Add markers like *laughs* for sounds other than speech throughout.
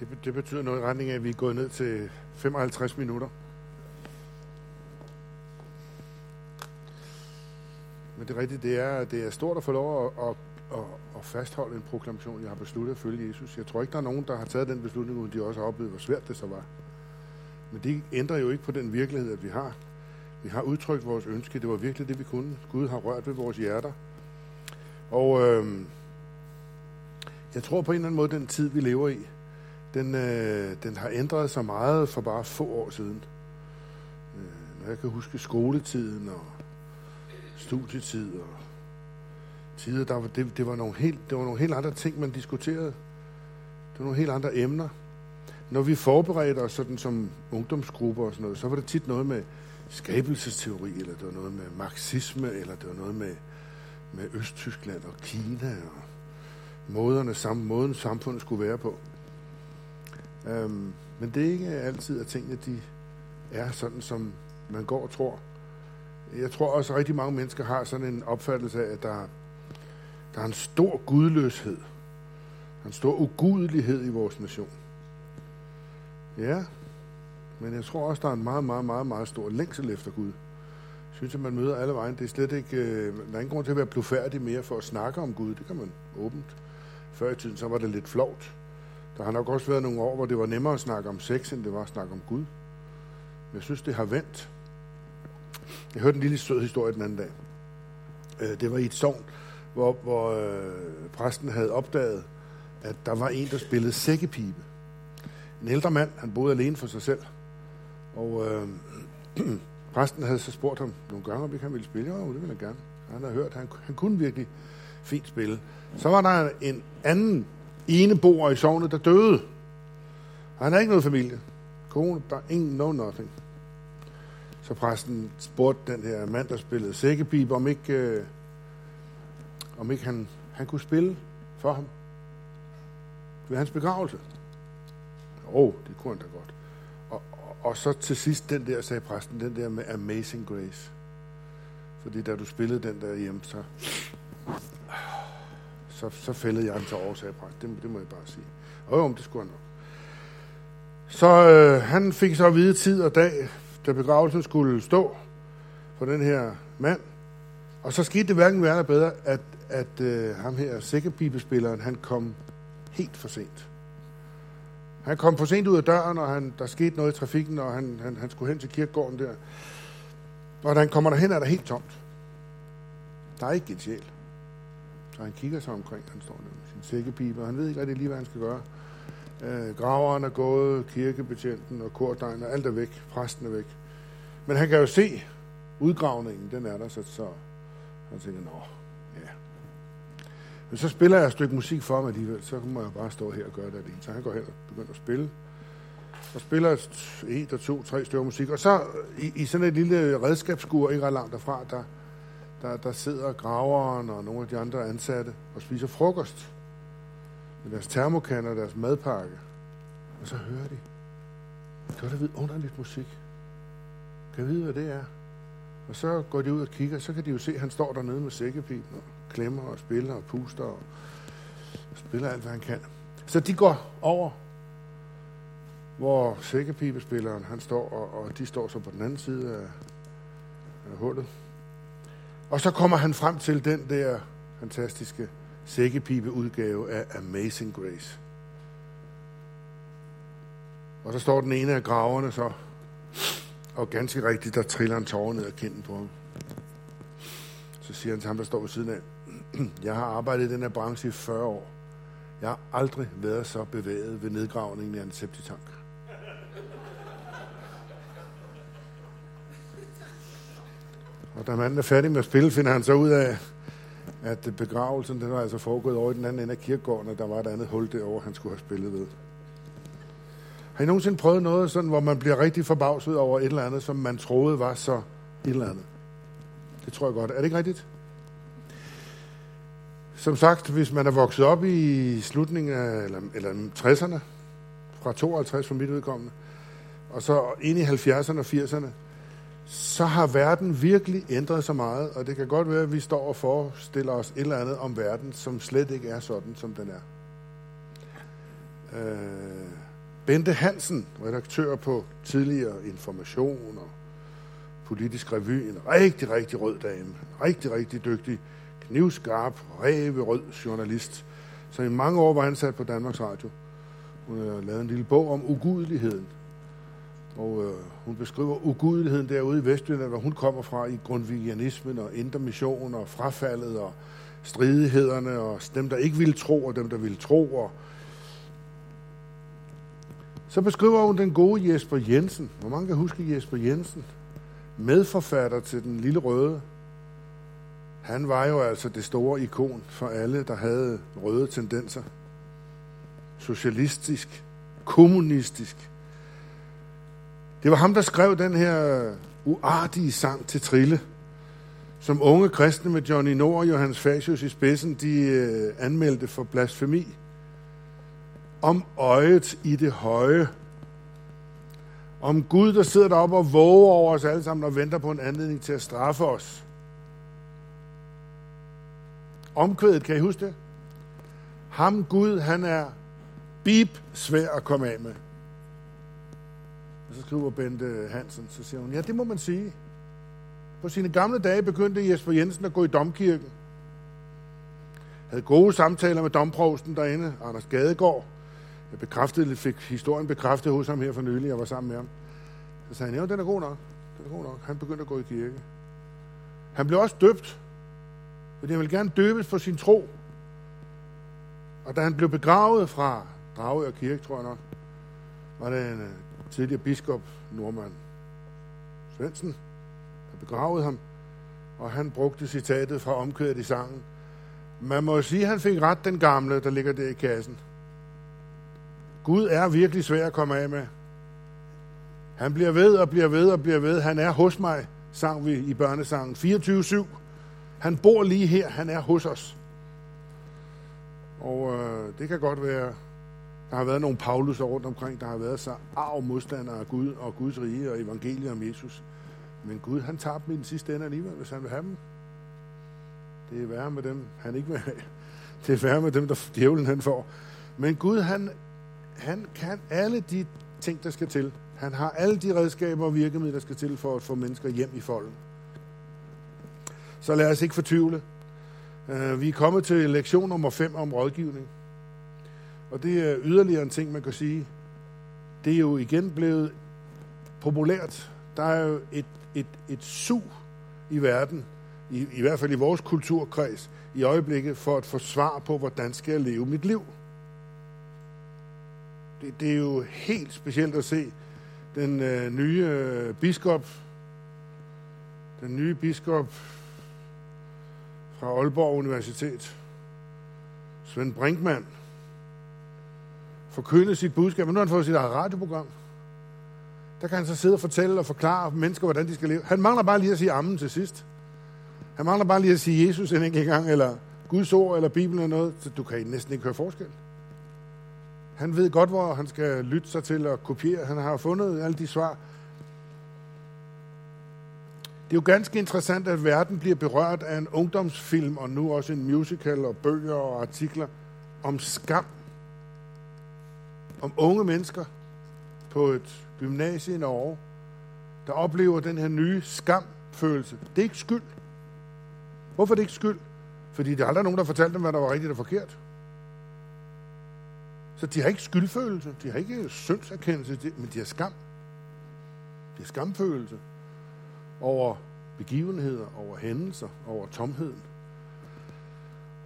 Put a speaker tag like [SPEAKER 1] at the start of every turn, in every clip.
[SPEAKER 1] Det, det betyder noget i retning af, at vi er gået ned til 55 minutter. Men det rigtige, det er, det er stort at få lov at, at, at, at fastholde en proklamation. Jeg har besluttet at følge Jesus. Jeg tror ikke, der er nogen, der har taget den beslutning, uden de også har oplevet, hvor svært det så var. Men det ændrer jo ikke på den virkelighed, at vi har. Vi har udtrykt vores ønske. Det var virkelig det, vi kunne. Gud har rørt ved vores hjerter. Og øh, jeg tror på en eller anden måde, den tid, vi lever i, den, øh, den har ændret sig meget for bare få år siden. Øh, når jeg kan huske skoletiden og studietid og tider, der var, det, det, var nogle helt, det var nogle helt andre ting, man diskuterede. Det var nogle helt andre emner. Når vi forberedte os sådan som ungdomsgrupper og sådan noget, så var det tit noget med skabelsesteori, eller det var noget med marxisme, eller det var noget med, med Østtyskland og Kina og måderne, samme måden samfundet skulle være på. Øhm, men det er ikke altid, at tingene de er sådan, som man går og tror. Jeg tror også, at rigtig mange mennesker har sådan en opfattelse af, at der, der er en stor gudløshed. Der er en stor ugudelighed i vores nation. Ja, men jeg tror også, der er en meget, meget, meget, meget stor længsel efter Gud. Jeg synes, at man møder alle vejen. Det er slet ikke, øh, der er ingen grund til at være blufærdig mere for at snakke om Gud. Det kan man åbent. Før i tiden, så var det lidt flovt. Der har nok også været nogle år, hvor det var nemmere at snakke om sex, end det var at snakke om Gud. Men jeg synes, det har vendt. Jeg hørte en lille sød historie den anden dag. Øh, det var i et sogn, hvor, hvor øh, præsten havde opdaget, at der var en, der spillede sækkepibe. En ældre mand, han boede alene for sig selv. Og øh, *clears throat* præsten havde så spurgt ham nogle gange, om ikke han ville spille. Jo, det ville han gerne. Han havde hørt, at han, han kunne virkelig fint spille. Så var der en anden eneboer i sovnet, der døde. Og han havde ikke noget familie. Kone, der ingen, no nothing. Så præsten spurgte den her mand, der spillede sækkepipe, om ikke, øh, om ikke han, han kunne spille for ham ved hans begravelse. Åh, oh, det kunne han da godt. Og, og, og så til sidst den der, sagde præsten, den der med Amazing Grace. Fordi da du spillede den der hjemme, så, så, så fældede jeg en til over, sagde. Det, det må jeg bare sige. Og jo, det skulle han nok. Så øh, han fik så at vide tid og dag, da begravelsen skulle stå for den her mand. Og så skete det hverken værre bedre, at, at øh, ham her, sækkepibespilleren, han kom helt for sent. Han kom for sent ud af døren, og han, der skete noget i trafikken, og han, han, han skulle hen til kirkegården der. Og da han kommer derhen, er der helt tomt. Der er ikke en sjæl. Så han kigger sig omkring, han står der med sin sækkepibe, og han ved ikke rigtig lige, hvad han skal gøre. Øh, graveren er gået, kirkebetjenten og kordegnen, og alt er væk, præsten er væk. Men han kan jo se udgravningen, den er der, så, så han tænker, nå, ja. Men så spiller jeg et stykke musik for ham alligevel, så må jeg bare stå her og gøre det alene. Så han går hen og begynder at spille. Og spiller et, et og to, tre stykker musik. Og så i, i sådan et lille redskabsskur, ikke ret langt derfra, der, der, der sidder graveren og nogle af de andre ansatte og spiser frokost med deres termokanner og deres madpakke. Og så hører de, det var da vidunderligt musik. Kan jeg vide, hvad det er? Og så går de ud og kigger, så kan de jo se, at han står dernede med sækkepipen og klemmer og spiller og puster og spiller alt, hvad han kan. Så de går over, hvor sækkepibespilleren han står, og, og de står så på den anden side af, af hullet. Og så kommer han frem til den der fantastiske sækkepipe-udgave af Amazing Grace. Og så står den ene af graverne så, og ganske rigtigt, der triller en tårer ned ad kinden på ham. Så siger han til ham, der står ved siden af, *clears throat* jeg har arbejdet i den her branche i 40 år. Jeg har aldrig været så bevæget ved nedgravningen af en septitank. Og da manden er færdig med at spille, finder han så ud af, at begravelsen den var altså foregået over i den anden ende af kirkegården, og der var et andet hul derovre, han skulle have spillet ved. Har I nogensinde prøvet noget, sådan, hvor man bliver rigtig forbavset over et eller andet, som man troede var så et eller andet? Det tror jeg godt. Er det ikke rigtigt? Som sagt, hvis man er vokset op i slutningen af, eller, eller 60'erne, fra 52 for mit udkommende, og så ind i 70'erne og 80'erne, så har verden virkelig ændret sig meget, og det kan godt være, at vi står og forestiller os et eller andet om verden, som slet ikke er sådan, som den er. Øh, Bente Hansen, redaktør på tidligere Information og Politisk Revy, en rigtig, rigtig rød dame, en rigtig, rigtig dygtig, knivskarp, rød journalist, som i mange år var ansat på Danmarks Radio. Hun har lavet en lille bog om ugudeligheden. Og øh, hun beskriver ugudeligheden derude i Vestjylland, hvor hun kommer fra i grundvigianismen og intermission og frafaldet og stridighederne og dem, der ikke ville tro og dem, der ville tro. Og så beskriver hun den gode Jesper Jensen. Hvor mange kan huske Jesper Jensen? Medforfatter til Den Lille Røde. Han var jo altså det store ikon for alle, der havde røde tendenser socialistisk, kommunistisk. Det var ham, der skrev den her uartige sang til Trille, som unge kristne med Johnny Nord og Johannes Fasius i spidsen, de øh, anmeldte for blasfemi. Om øjet i det høje. Om Gud, der sidder deroppe og våger over os alle sammen og venter på en anledning til at straffe os. Omkvædet, kan I huske det? Ham Gud, han er bip svær at komme af med. Og så skriver Bente Hansen, så siger hun, ja, det må man sige. På sine gamle dage begyndte Jesper Jensen at gå i domkirken. Havde gode samtaler med domprovsten derinde, Anders Gadegaard. Jeg bekræftede, fik historien bekræftet hos ham her for nylig, jeg var sammen med ham. Så sagde han, ja, den er god nok. Den er god nok. Han begyndte at gå i kirke. Han blev også døbt, fordi han ville gerne døbes for sin tro. Og da han blev begravet fra Dragør Kirke, tror jeg nok, var det en øh, tidligere biskop, Normand Svendsen, der begravede ham, og han brugte citatet fra omkvædet i sangen. Man må jo sige, at han fik ret, den gamle, der ligger der i kassen. Gud er virkelig svær at komme af med. Han bliver ved og bliver ved og bliver ved. Han er hos mig, sang vi i børnesangen 24-7. Han bor lige her, han er hos os. Og øh, det kan godt være, der har været nogle Paulus rundt omkring, der har været så arv modstandere af Gud og Guds rige og evangeliet om Jesus. Men Gud, han tager dem i den sidste ende alligevel, hvis han vil have dem. Det er værre med dem, han ikke vil have. Det er værre med dem, der djævlen han får. Men Gud, han, han kan alle de ting, der skal til. Han har alle de redskaber og virkemidler, der skal til for at få mennesker hjem i folden. Så lad os ikke fortvivle. Øh, vi er kommet til lektion nummer 5 om rådgivning. Og det er yderligere en ting, man kan sige. Det er jo igen blevet populært. Der er jo et, et, et sug i verden, i, i hvert fald i vores kulturkreds, i øjeblikket for at få svar på, hvordan skal jeg leve mit liv. Det, det er jo helt specielt at se den øh, nye øh, biskop, den nye biskop fra Aalborg Universitet, Svend Brinkmann, forkynde sit budskab. Men nu har han fået sit eget radioprogram. Der kan han så sidde og fortælle og forklare mennesker, hvordan de skal leve. Han mangler bare lige at sige ammen til sidst. Han mangler bare lige at sige Jesus en enkelt gang, eller Guds ord, eller Bibelen eller noget. Så du kan næsten ikke høre forskel. Han ved godt, hvor han skal lytte sig til og kopiere. Han har fundet alle de svar. Det er jo ganske interessant, at verden bliver berørt af en ungdomsfilm, og nu også en musical og bøger og artikler om skam om unge mennesker på et gymnasie i Norge, der oplever den her nye skamfølelse. Det er ikke skyld. Hvorfor er det ikke skyld? Fordi der er aldrig nogen, der fortalte dem, hvad der var rigtigt og forkert. Så de har ikke skyldfølelse, de har ikke syndserkendelse, men de har skam. De har skamfølelse over begivenheder, over hændelser, over tomheden,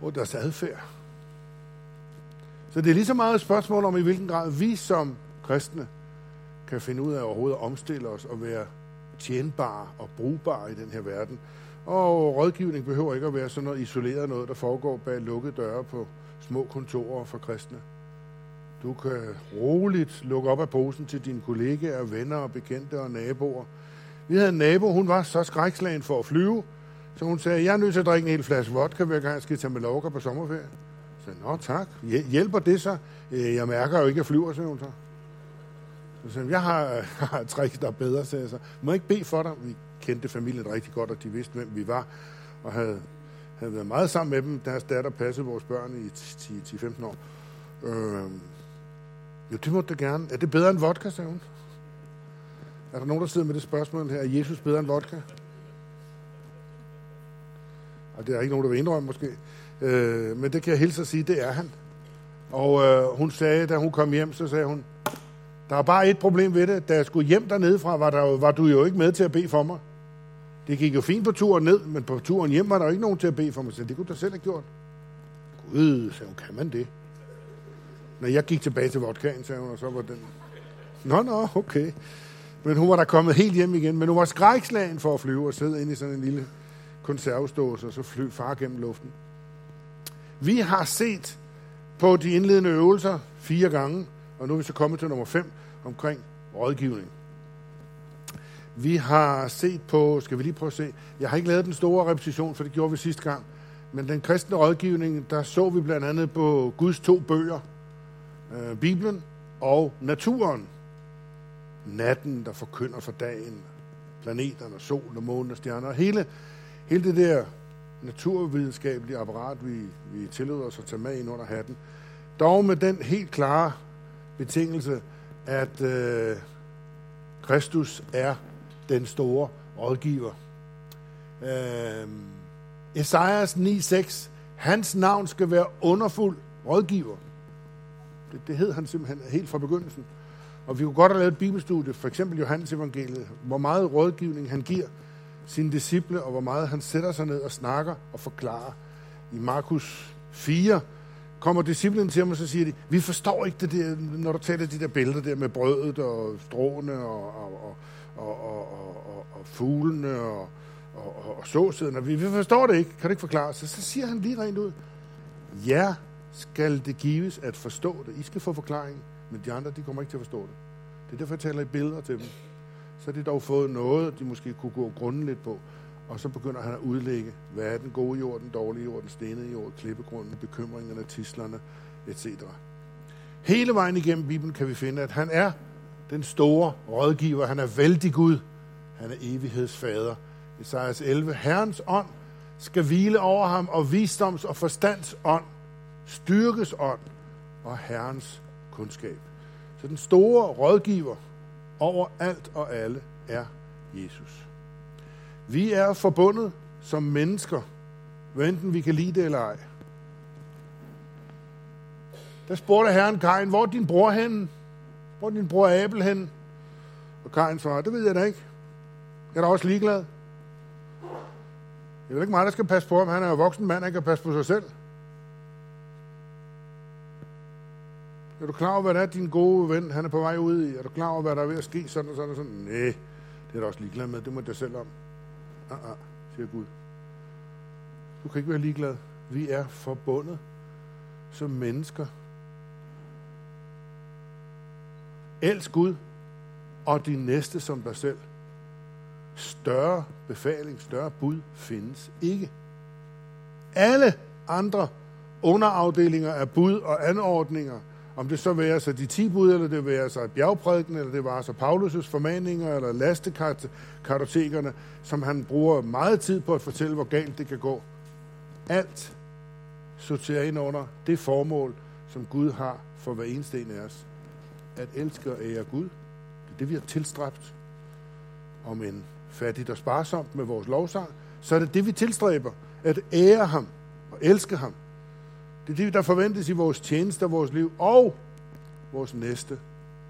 [SPEAKER 1] over deres adfærd. Så det er lige så meget et spørgsmål om, i hvilken grad vi som kristne kan finde ud af overhovedet at omstille os og være tjenbare og brugbare i den her verden. Og rådgivning behøver ikke at være sådan noget isoleret noget, der foregår bag lukkede døre på små kontorer for kristne. Du kan roligt lukke op af posen til dine kollegaer, venner og bekendte og naboer. Vi havde en nabo, hun var så skrækslagen for at flyve, så hun sagde, jeg er nødt til at drikke en hel flaske vodka, hver gang jeg skal tage med Mallorca på sommerferie. Så nå tak, hjælper det så? Øh, jeg mærker jo ikke, at jeg flyver, sagde hun så. Så sagde jeg har, *laughs* har et trick, der er bedre, sagde jeg så. Må jeg ikke bede for dig? Vi kendte familien rigtig godt, og de vidste, hvem vi var, og havde, havde været meget sammen med dem. Deres datter passede vores børn i 10-15 år. Øh, Jo, det måtte du gerne. Er det bedre end vodka, sagde hun. Er der nogen, der sidder med det spørgsmål her? Er Jesus bedre end vodka? Og det er ikke nogen, der vil indrømme måske. Øh, men det kan jeg hilse at sige, det er han. Og øh, hun sagde, da hun kom hjem, så sagde hun, der er bare et problem ved det. Da jeg skulle hjem dernede fra, var, der, var du jo ikke med til at bede for mig. Det gik jo fint på turen ned, men på turen hjem var der jo ikke nogen til at bede for mig. Så det kunne du selv have gjort. Gud, sagde hun, kan man det? Når jeg gik tilbage til vodkaen, sagde hun, og så var den... Nå, nå, okay. Men hun var der kommet helt hjem igen. Men hun var skrækslagen for at flyve og sidde inde i sådan en lille konservesdåse, og så fly far gennem luften. Vi har set på de indledende øvelser fire gange, og nu er vi så kommet til nummer 5 omkring rådgivning. Vi har set på, skal vi lige prøve at se, jeg har ikke lavet den store repetition, for det gjorde vi sidste gang, men den kristne rådgivning, der så vi blandt andet på Guds to bøger, øh, Bibelen og naturen. Natten, der forkynder for dagen, planeterne, solen og månen og stjerner, hele, hele det der naturvidenskabelige apparat, vi, vi tillader os at tage med ind under hatten. Dog med den helt klare betingelse, at øh, Kristus er den store rådgiver. Øh, Esajas 9.6, hans navn skal være underfuld rådgiver. Det, det hed han simpelthen helt fra begyndelsen. Og vi kunne godt have lavet et bibelstudie, for eksempel Johannes evangeliet, hvor meget rådgivning han giver sine disciple, og hvor meget han sætter sig ned og snakker og forklarer. I Markus 4 kommer disciplen til ham, og så siger de, vi forstår ikke det der, når du taler de der billeder der med brødet og stråene og, og, og, og, og, og, og fuglene og, og, og, og såsiden. Vi, vi forstår det ikke. Kan du ikke forklare? Så, så siger han lige rent ud, ja, skal det gives at forstå det. I skal få forklaring, men de andre, de kommer ikke til at forstå det. Det er derfor, jeg taler i billeder til dem så har de dog fået noget, de måske kunne gå grunden lidt på. Og så begynder han at udlægge, hvad er den gode jord, den dårlige jord, den stenede jord, klippegrunden, bekymringerne, tislerne, etc. Hele vejen igennem Bibelen kan vi finde, at han er den store rådgiver. Han er vældig Gud. Han er evighedsfader. Esajas 11. Herrens ånd skal hvile over ham, og visdoms- og forstands ånd, styrkes ånd og Herrens kundskab. Så den store rådgiver, over alt og alle er Jesus. Vi er forbundet som mennesker, hvad enten vi kan lide det eller ej. Der spurgte herren Kain, hvor er din bror hen? Hvor er din bror Abel hen? Og Kain svarede, det ved jeg da ikke. Jeg er da også ligeglad. Det er ikke mig, der skal passe på ham. Han er jo voksen mand, han kan passe på sig selv. Er du klar over, hvad det er, din gode ven, han er på vej ud i? Er du klar over, hvad der er ved at ske? Sådan og sådan og sådan. Nej, det er du også ligeglad med. Det må du selv om. Ah, ah, siger Gud. Du kan ikke være ligeglad. Vi er forbundet som mennesker. Elsk Gud og din næste som dig selv. Større befaling, større bud findes ikke. Alle andre underafdelinger af bud og anordninger – om det så være sig de ti bud, eller det være sig bjergprædiken, eller det var så Paulus' formaninger, eller lastekartotekerne, som han bruger meget tid på at fortælle, hvor galt det kan gå. Alt sorterer ind under det formål, som Gud har for hver eneste en af os. At elske og ære Gud. Det er det, vi har tilstræbt. Om en fattigt og sparsomt med vores lovsang, så er det det, vi tilstræber. At ære ham og elske ham det er det, der forventes i vores tjeneste vores liv, og vores næste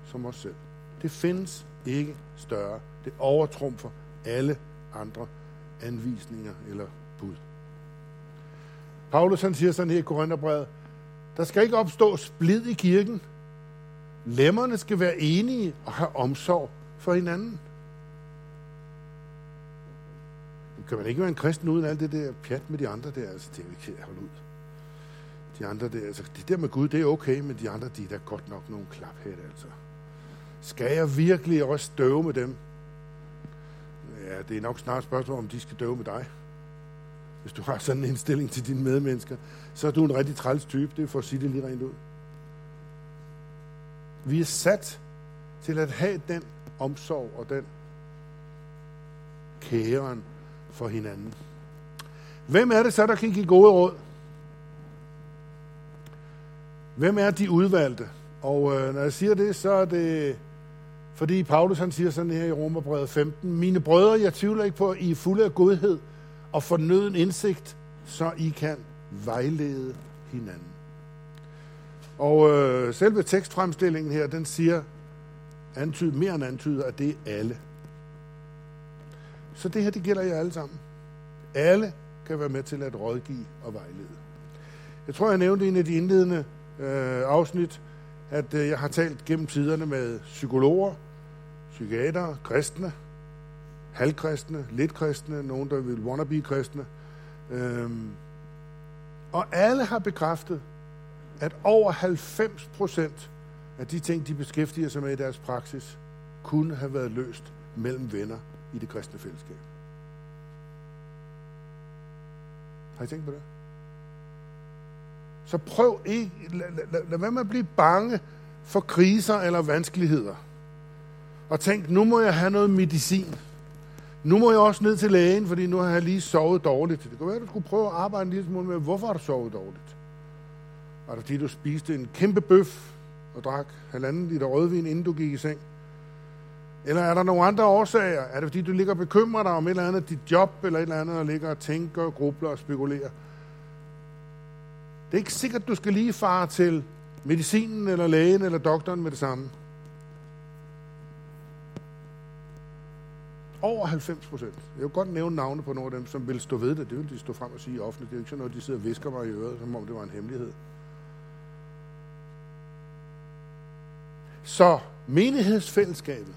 [SPEAKER 1] som os selv. Det findes ikke større. Det overtrumfer alle andre anvisninger eller bud. Paulus han siger sådan her i Korintherbrevet, der skal ikke opstå splid i kirken. Lemmerne skal være enige og have omsorg for hinanden. Nu kan man ikke være en kristen uden alt det der pjat med de andre der. Altså, det er ikke holde ud. De andre, der, altså, det der med Gud, det er okay, men de andre, de er da godt nok nogle klaphæt, altså. Skal jeg virkelig også døve med dem? Ja, det er nok snart et spørgsmål, om de skal døve med dig. Hvis du har sådan en indstilling til dine medmennesker, så er du en rigtig træls type. Det er for at sige det lige rent ud. Vi er sat til at have den omsorg og den kæren for hinanden. Hvem er det så, der kan give gode råd? Hvem er de udvalgte? Og øh, når jeg siger det, så er det, fordi Paulus han siger sådan her i Romerbrevet 15, Mine brødre, jeg tvivler ikke på, at I er fulde af godhed og fornøden indsigt, så I kan vejlede hinanden. Og øh, selve tekstfremstillingen her, den siger, antyd, mere end antyder, at det er alle. Så det her, det gælder jer alle sammen. Alle kan være med til at rådgive og vejlede. Jeg tror, jeg nævnte en af de indledende øh, afsnit, at øh, jeg har talt gennem tiderne med psykologer, psykiatere, kristne, halvkristne, lidt kristne, nogen, der vil wannabe-kristne. Øhm, og alle har bekræftet, at over 90 procent af de ting, de beskæftiger sig med i deres praksis, kunne have været løst mellem venner i det kristne fællesskab. Har I tænkt på det? Så prøv ikke, lad, lad, lad være med at blive bange for kriser eller vanskeligheder. Og tænk, nu må jeg have noget medicin. Nu må jeg også ned til lægen, fordi nu har jeg lige sovet dårligt. Det kunne være, at du skulle prøve at arbejde en lille smule med, hvorfor har du sovet dårligt? Var det fordi, du spiste en kæmpe bøf og drak halvanden liter rødvin, inden du gik i seng? Eller er der nogle andre årsager? Er det fordi, du ligger og bekymrer dig om et eller andet dit job, eller et eller andet, og ligger og tænker, grubler og spekulerer? Det er ikke sikkert, du skal lige fare til medicinen, eller lægen, eller doktoren med det samme. Over 90 procent. Jeg vil godt nævne navne på nogle af dem, som vil stå ved det. Det vil de stå frem og sige offentligt. Det er jo ikke sådan noget, de sidder og visker mig i øret, som om det var en hemmelighed. Så menighedsfællesskabet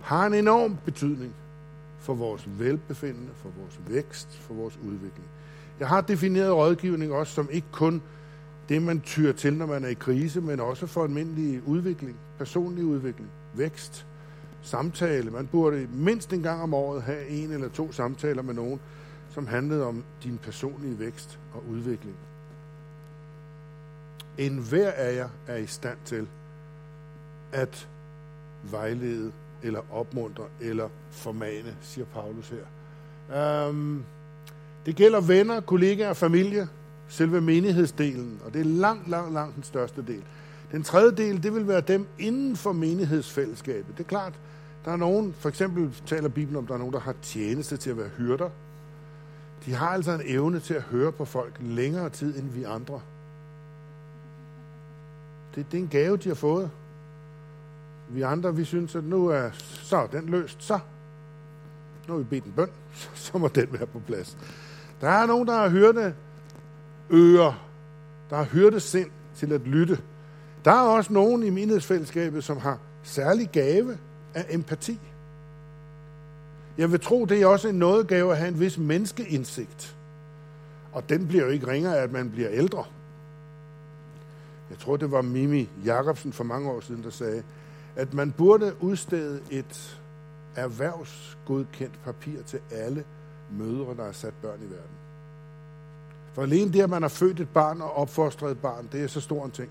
[SPEAKER 1] har en enorm betydning for vores velbefindende, for vores vækst, for vores udvikling. Jeg har defineret rådgivning også som ikke kun det, man tyr til, når man er i krise, men også for almindelig udvikling, personlig udvikling, vækst, samtale. Man burde mindst en gang om året have en eller to samtaler med nogen, som handlede om din personlige vækst og udvikling. En hver af jer er i stand til at vejlede eller opmuntre eller formane, siger Paulus her. Um, det gælder venner, kollegaer og familie, selve menighedsdelen, og det er langt, langt, langt den største del. Den tredje del, det vil være dem inden for menighedsfællesskabet. Det er klart, der er nogen, for eksempel taler Bibelen om, der er nogen, der har tjeneste til at være hyrder. De har altså en evne til at høre på folk længere tid, end vi andre. Det, det er en gave, de har fået. Vi andre, vi synes, at nu er så den løst, så. Nu har vi bedt en bøn, *laughs* så må den være på plads. Der er nogen, der har hørte ører, der har hørte sind til at lytte. Der er også nogen i menighedsfællesskabet, som har særlig gave af empati. Jeg vil tro, det er også en nådegave at have en vis menneskeindsigt. Og den bliver jo ikke ringere at man bliver ældre. Jeg tror, det var Mimi Jacobsen for mange år siden, der sagde, at man burde udstede et erhvervsgodkendt papir til alle mødre, der har sat børn i verden. For alene det, at man har født et barn og opfostret et barn, det er så stor en ting.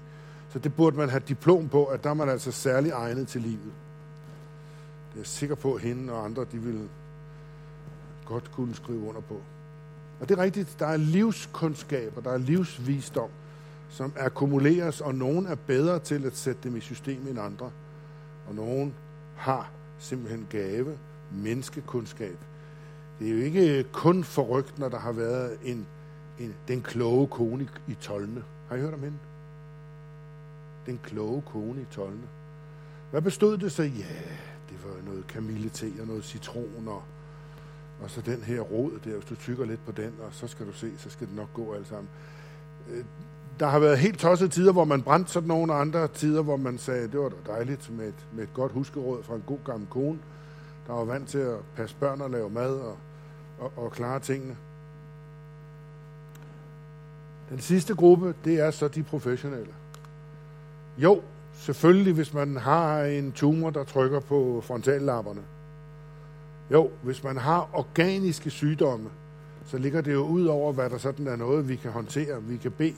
[SPEAKER 1] Så det burde man have diplom på, at der er man altså særlig egnet til livet. Det er sikker på, at hende og andre, de ville godt kunne skrive under på. Og det er rigtigt, der er livskundskaber, der er livsvisdom, som akkumuleres, og nogen er bedre til at sætte dem i system end andre. Og nogen har simpelthen gave, menneskekundskab. Det er jo ikke kun forrygt, når der har været en, en, den kloge kone i Tolne. Har I hørt om hende? Den kloge kone i Tolne. Hvad bestod det så? Ja, det var noget kamillete og noget citron og, og så den her rod der. Hvis du tykker lidt på den, og så skal du se, så skal det nok gå alt sammen. Øh, der har været helt tossede tider, hvor man brændte sådan nogle andre tider, hvor man sagde, det var da dejligt med et, med et godt huskeråd fra en god gammel kone, der var vant til at passe børn og lave mad og, og, og klare tingene. Den sidste gruppe, det er så de professionelle. Jo, selvfølgelig hvis man har en tumor, der trykker på frontallapperne. Jo, hvis man har organiske sygdomme, så ligger det jo ud over, hvad der sådan er noget, vi kan håndtere. Vi kan bede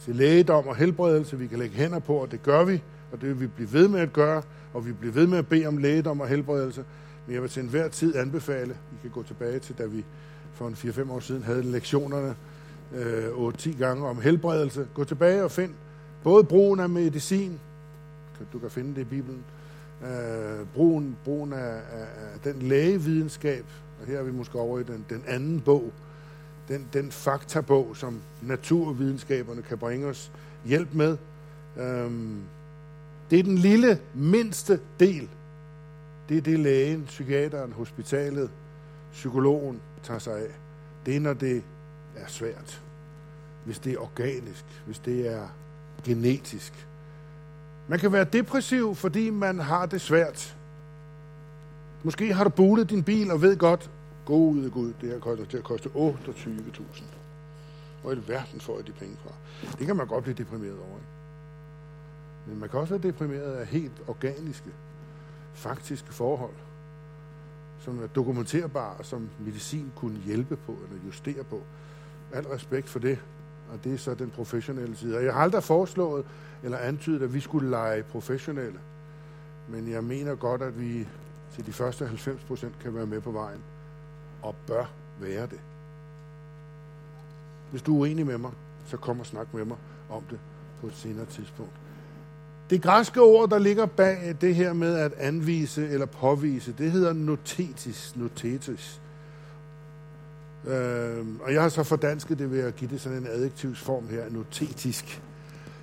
[SPEAKER 1] til lægedom og helbredelse, vi kan lægge hænder på, og det gør vi, og det vil vi blive ved med at gøre, og vi bliver ved med at bede om lægedom og helbredelse. Men jeg vil til enhver tid anbefale, vi kan gå tilbage til, da vi for en 4-5 år siden havde lektionerne øh, 8-10 gange om helbredelse. Gå tilbage og find Både brugen af medicin, du kan finde det i Bibelen, øh, brugen, brugen af, af, af den lægevidenskab, og her er vi måske over i den, den anden bog, den, den faktabog, som naturvidenskaberne kan bringe os hjælp med. Øhm, det er den lille, mindste del. Det er det lægen, psykiateren, hospitalet, psykologen tager sig af. Det er, når det er svært. Hvis det er organisk, hvis det er genetisk. Man kan være depressiv, fordi man har det svært. Måske har du bulet din bil og ved godt, Gode Gud, det her kommer til at koste 28.000. Hvor i verden får jeg de penge fra? Det kan man godt blive deprimeret over. Ikke? Men man kan også være deprimeret af helt organiske, faktiske forhold, som er dokumenterbare, som medicin kunne hjælpe på eller justere på. Al respekt for det, og det er så den professionelle side. Og jeg har aldrig foreslået eller antydet, at vi skulle lege professionelle. Men jeg mener godt, at vi til de første 90 procent kan være med på vejen og bør være det. Hvis du er uenig med mig, så kom og snak med mig om det på et senere tidspunkt. Det græske ord, der ligger bag det her med at anvise eller påvise, det hedder notetis, notetis. Øh, og jeg har så fordansket det ved at give det sådan en adjektivsform her, notetisk.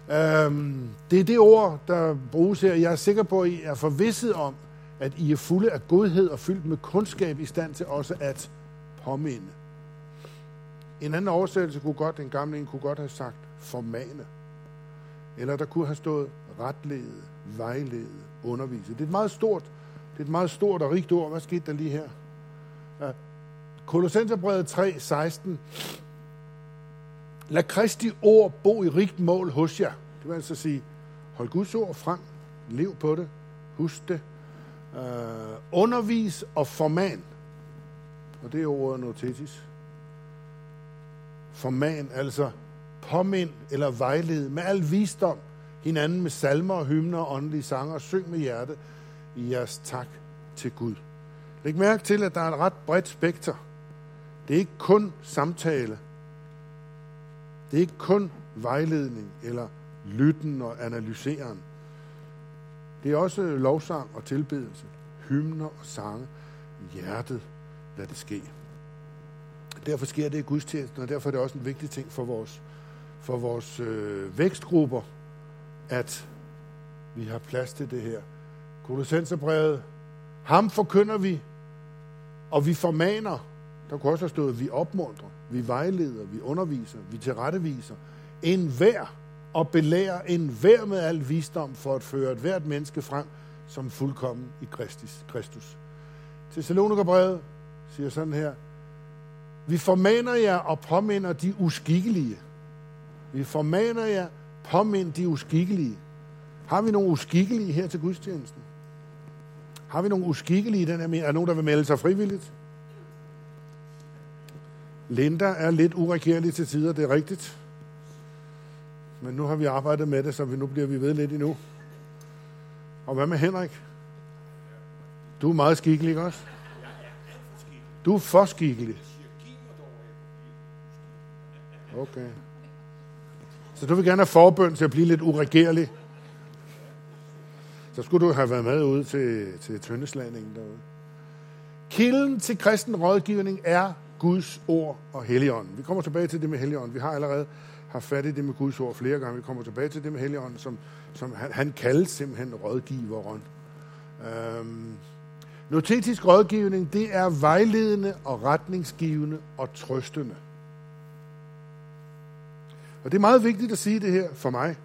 [SPEAKER 1] Øh, det er det ord, der bruges her. Jeg er sikker på, at I er forvisset om, at I er fulde af godhed og fyldt med kundskab i stand til også at påminde. En anden oversættelse kunne godt, den gamle en kunne godt have sagt formane. Eller der kunne have stået retlede, vejlede, undervise. Det er et meget stort, det er et meget stort og rigt ord. Hvad skete der lige her? Ja. Kolossenserbrevet 3, 16. Lad Kristi ord bo i rigt mål hos jer. Det vil altså sige, hold Guds ord frem, lev på det, husk det, øh, undervis og forman. Og det er ordet notetis. Forman, altså påmind eller vejled med al visdom hinanden med salmer og hymner og åndelige sanger og syng med hjerte i jeres tak til Gud. Læg mærke til, at der er et ret bredt spekter. Det er ikke kun samtale. Det er ikke kun vejledning eller lytten og analyseren. Det er også lovsang og tilbedelse, hymner og sange, hjertet, lad det ske. Derfor sker det i gudstjenesten, og derfor er det også en vigtig ting for vores, for vores øh, vækstgrupper, at vi har plads til det her. Kolossenserbrevet, ham forkynder vi, og vi formaner. Der kunne også have stået, vi opmuntrer, vi vejleder, vi underviser, vi tilretteviser. En hver og belærer en hver med al visdom for at føre et hvert menneske frem som fuldkommen i Kristus. Kristus. Til Salonikerbrevet siger sådan her, vi formaner jer og påminder de uskikkelige. Vi formaner jer, påmind de uskikkelige. Har vi nogle uskikkelige her til gudstjenesten? Har vi nogle uskikkelige i den her? Er der nogen, der vil melde sig frivilligt? Linda er lidt uregerlig til tider, det er rigtigt. Men nu har vi arbejdet med det, så vi, nu bliver vi ved lidt endnu. Og hvad med Henrik? Du er meget skikkelig, ikke også? Du er for skikkelig. Okay. Så du vil gerne have forbøn til at blive lidt uregerlig? Så skulle du have været med ud til, til tøndeslandingen derude. Kilden til kristen rådgivning er Guds ord og Helligånden. Vi kommer tilbage til det med Helligånden. Vi har allerede haft fat i det med Guds ord flere gange. Vi kommer tilbage til det med Helligånden, som, som han, han kaldes simpelthen rådgiveren. Øhm, notetisk rådgivning, det er vejledende og retningsgivende og trøstende. Og det er meget vigtigt at sige det her for mig.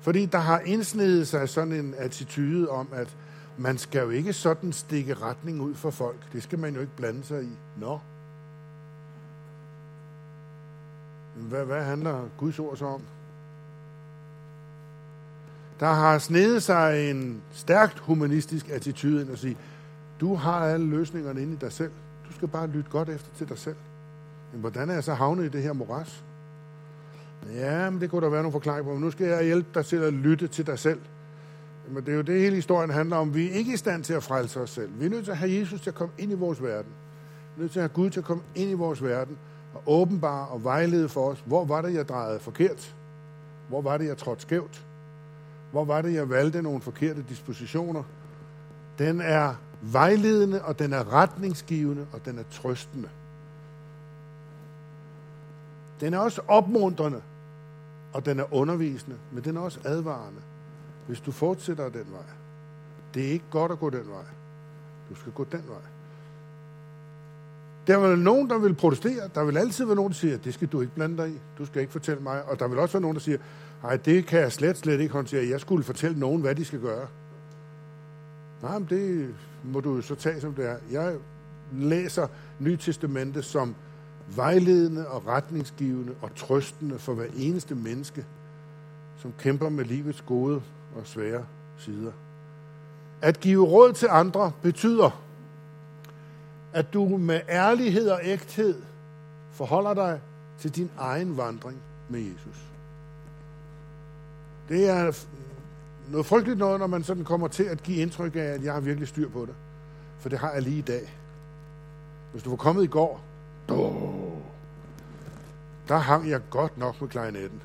[SPEAKER 1] Fordi der har indsnedet sig sådan en attitude om, at man skal jo ikke sådan stikke retning ud for folk. Det skal man jo ikke blande sig i. Nå. Hvad, hvad handler Guds ord så om? Der har snedet sig en stærkt humanistisk attitude ind at sige, du har alle løsningerne inde i dig selv. Du skal bare lytte godt efter til dig selv. Men hvordan er jeg så havnet i det her moras? Ja, men det kunne der være nogle forklaringer på. Men nu skal jeg hjælpe dig til at lytte til dig selv. Men det er jo det, hele historien handler om. Vi er ikke i stand til at frelse os selv. Vi er nødt til at have Jesus til at komme ind i vores verden. Vi er nødt til at have Gud til at komme ind i vores verden og åbenbare og vejlede for os. Hvor var det, jeg drejede forkert? Hvor var det, jeg trådte skævt? Hvor var det, jeg valgte nogle forkerte dispositioner? Den er vejledende, og den er retningsgivende, og den er trøstende. Den er også opmuntrende, og den er undervisende, men den er også advarende. Hvis du fortsætter den vej, det er ikke godt at gå den vej. Du skal gå den vej. Der vil nogen, der vil protestere. Der vil altid være nogen, der siger, det skal du ikke blande dig i. Du skal ikke fortælle mig. Og der vil også være nogen, der siger, nej, det kan jeg slet, slet ikke håndtere. Jeg skulle fortælle nogen, hvad de skal gøre. Nej, men det må du jo så tage, som det er. Jeg læser Nye Testamente som vejledende og retningsgivende og trøstende for hver eneste menneske, som kæmper med livets gode og svære sider. At give råd til andre betyder, at du med ærlighed og ægthed forholder dig til din egen vandring med Jesus. Det er noget frygteligt noget, når man sådan kommer til at give indtryk af, at jeg har virkelig styr på det. For det har jeg lige i dag. Hvis du var kommet i går, der hang jeg godt nok med klarinetten.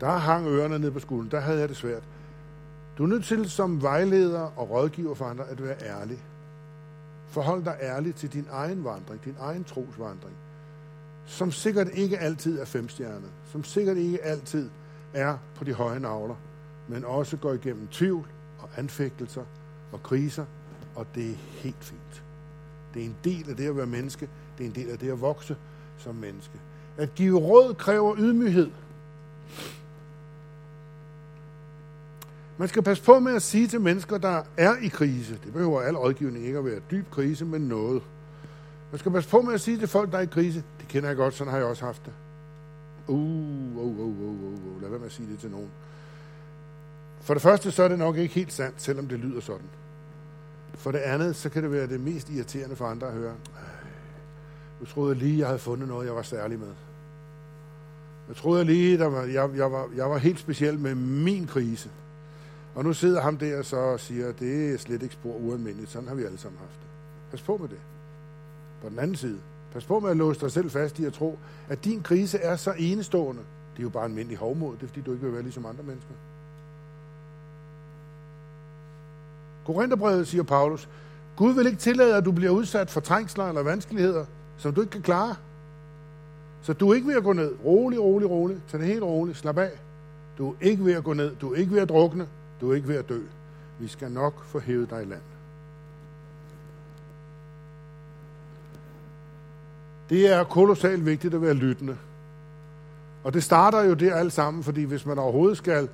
[SPEAKER 1] Der hang ørerne ned på skulden. Der havde jeg det svært. Du er nødt til som vejleder og rådgiver for andre at være ærlig. Forhold dig ærligt til din egen vandring, din egen trosvandring, som sikkert ikke altid er femstjernet, som sikkert ikke altid er på de høje navler, men også går igennem tvivl og anfægtelser og kriser, og det er helt fint. Det er en del af det at være menneske, det er en del af det at vokse som menneske. At give råd kræver ydmyghed. Man skal passe på med at sige til mennesker, der er i krise. Det behøver al rådgivning ikke at være dyb krise, men noget. Man skal passe på med at sige til folk, der er i krise. Det kender jeg godt, sådan har jeg også haft det. Uh, uh, uh, uh, uh, uh. uh. Lad være med at sige det til nogen. For det første, så er det nok ikke helt sandt, selvom det lyder sådan. For det andet, så kan det være det mest irriterende for andre at høre. Nu troede jeg lige, jeg havde fundet noget, jeg var særlig med. Jeg troede lige, der var, jeg, jeg, var, jeg var helt speciel med min krise. Og nu sidder ham der så og siger, at det er slet ikke spor ualmindeligt. Sådan har vi alle sammen haft det. Pas på med det. På den anden side, pas på med at låse dig selv fast i at tro, at din krise er så enestående. Det er jo bare en almindelig hovmod. Det er fordi, du ikke vil være ligesom andre mennesker. Korintherbrevet siger Paulus, Gud vil ikke tillade, at du bliver udsat for trængsler eller vanskeligheder, som du ikke kan klare. Så du er ikke ved at gå ned. Rolig, rolig, rolig. Tag det helt roligt. Slap af. Du er ikke ved at gå ned. Du er ikke ved at drukne. Du er ikke ved at dø. Vi skal nok få hævet dig i land. Det er kolossalt vigtigt at være lyttende. Og det starter jo der alt sammen, fordi hvis man overhovedet skal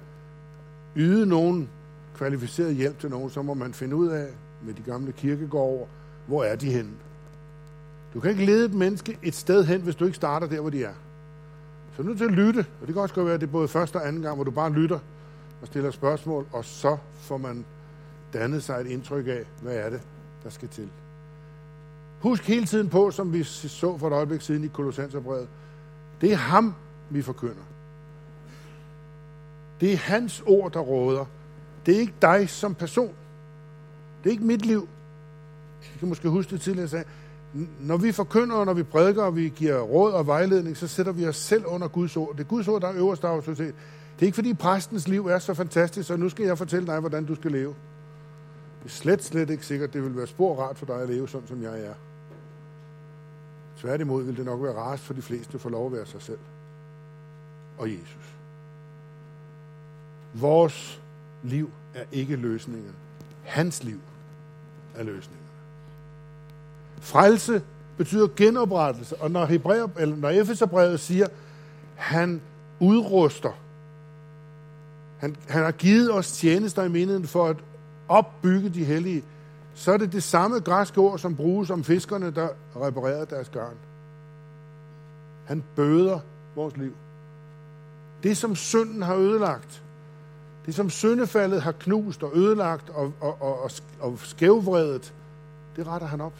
[SPEAKER 1] yde nogen kvalificeret hjælp til nogen, så må man finde ud af med de gamle kirkegårde, hvor er de henne. Du kan ikke lede et menneske et sted hen, hvis du ikke starter der, hvor de er. Så er du nødt til at lytte, og det kan også godt være, at det er både første og anden gang, hvor du bare lytter og stiller spørgsmål, og så får man dannet sig et indtryk af, hvad er det, der skal til. Husk hele tiden på, som vi så for et øjeblik siden i Kolossenserbrevet, det er ham, vi forkynder. Det er hans ord, der råder. Det er ikke dig som person. Det er ikke mit liv. Du kan måske huske det tidligere, jeg sagde, når vi forkynder, når vi prædiker, og vi giver råd og vejledning, så sætter vi os selv under Guds ord. Det er Guds ord, der er øverste autoritet. Det er ikke fordi præstens liv er så fantastisk, så nu skal jeg fortælle dig, hvordan du skal leve. Det er slet, slet ikke sikkert, det vil være spor rart for dig at leve sådan, som jeg er. Tværtimod vil det nok være rart for de fleste at få lov at være sig selv. Og Jesus. Vores liv er ikke løsningen. Hans liv er løsningen. Frelse betyder genoprettelse, og når, Hebræer, eller når Efeserbrevet siger, han udruster, han, han har givet os tjenester i menigheden for at opbygge de hellige, så er det det samme græske ord, som bruges om fiskerne, der reparerede deres garn. Han bøder vores liv. Det, som synden har ødelagt, det, som syndefaldet har knust og ødelagt og, og, og, og, og skævvredet, det retter han op.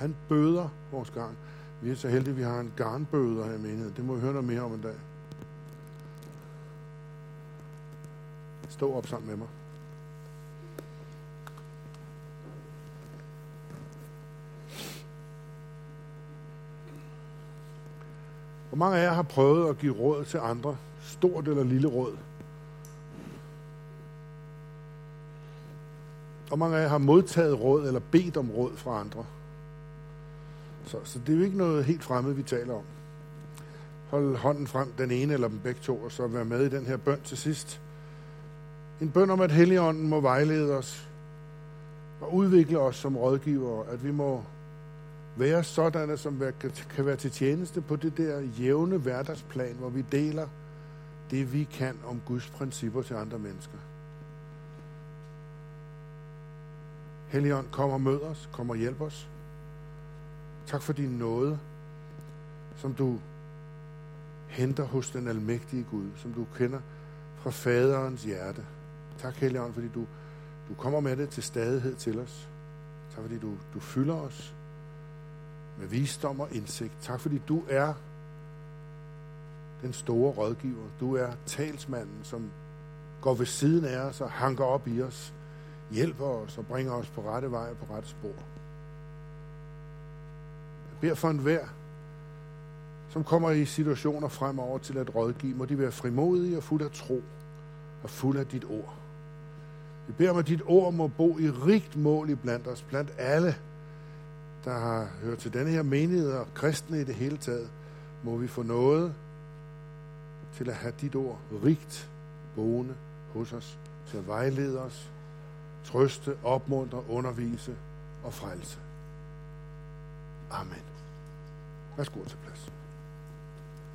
[SPEAKER 1] Han bøder vores garn. Vi er så heldige, at vi har en garnbøder her i menigheden. Det må vi høre noget mere om en dag. Stå op sammen med mig. Hvor mange af jer har prøvet at give råd til andre? Stort eller lille råd? Hvor mange af jer har modtaget råd eller bedt om råd fra andre? Så, så det er jo ikke noget helt fremmed, vi taler om. Hold hånden frem, den ene eller dem begge to, og så være med i den her bøn til sidst. En bøn om, at Helligånden må vejlede os og udvikle os som rådgivere, at vi må være sådanne, som kan være til tjeneste på det der jævne hverdagsplan, hvor vi deler det, vi kan om Guds principper til andre mennesker. Helligånd, kom og mød os, kom og hjælp os. Tak for din nåde, som du henter hos den almægtige Gud, som du kender fra faderens hjerte. Tak, Helligånd, fordi du, du kommer med det til stadighed til os. Tak, fordi du, du fylder os med visdom og indsigt. Tak, fordi du er den store rådgiver. Du er talsmanden, som går ved siden af os og hanker op i os, hjælper os og bringer os på rette vej og på rette spor. Beder for enhver, som kommer i situationer fremover til at rådgive, må de være frimodige og fuld af tro og fuld af dit ord. Vi beder om, at dit ord må bo i rigt mål i blandt os, blandt alle, der har hørt til denne her menighed og kristne i det hele taget, må vi få noget til at have dit ord rigt boende hos os, til at vejlede os, trøste, opmuntre, undervise og frelse. Amen. Værsgo til plads.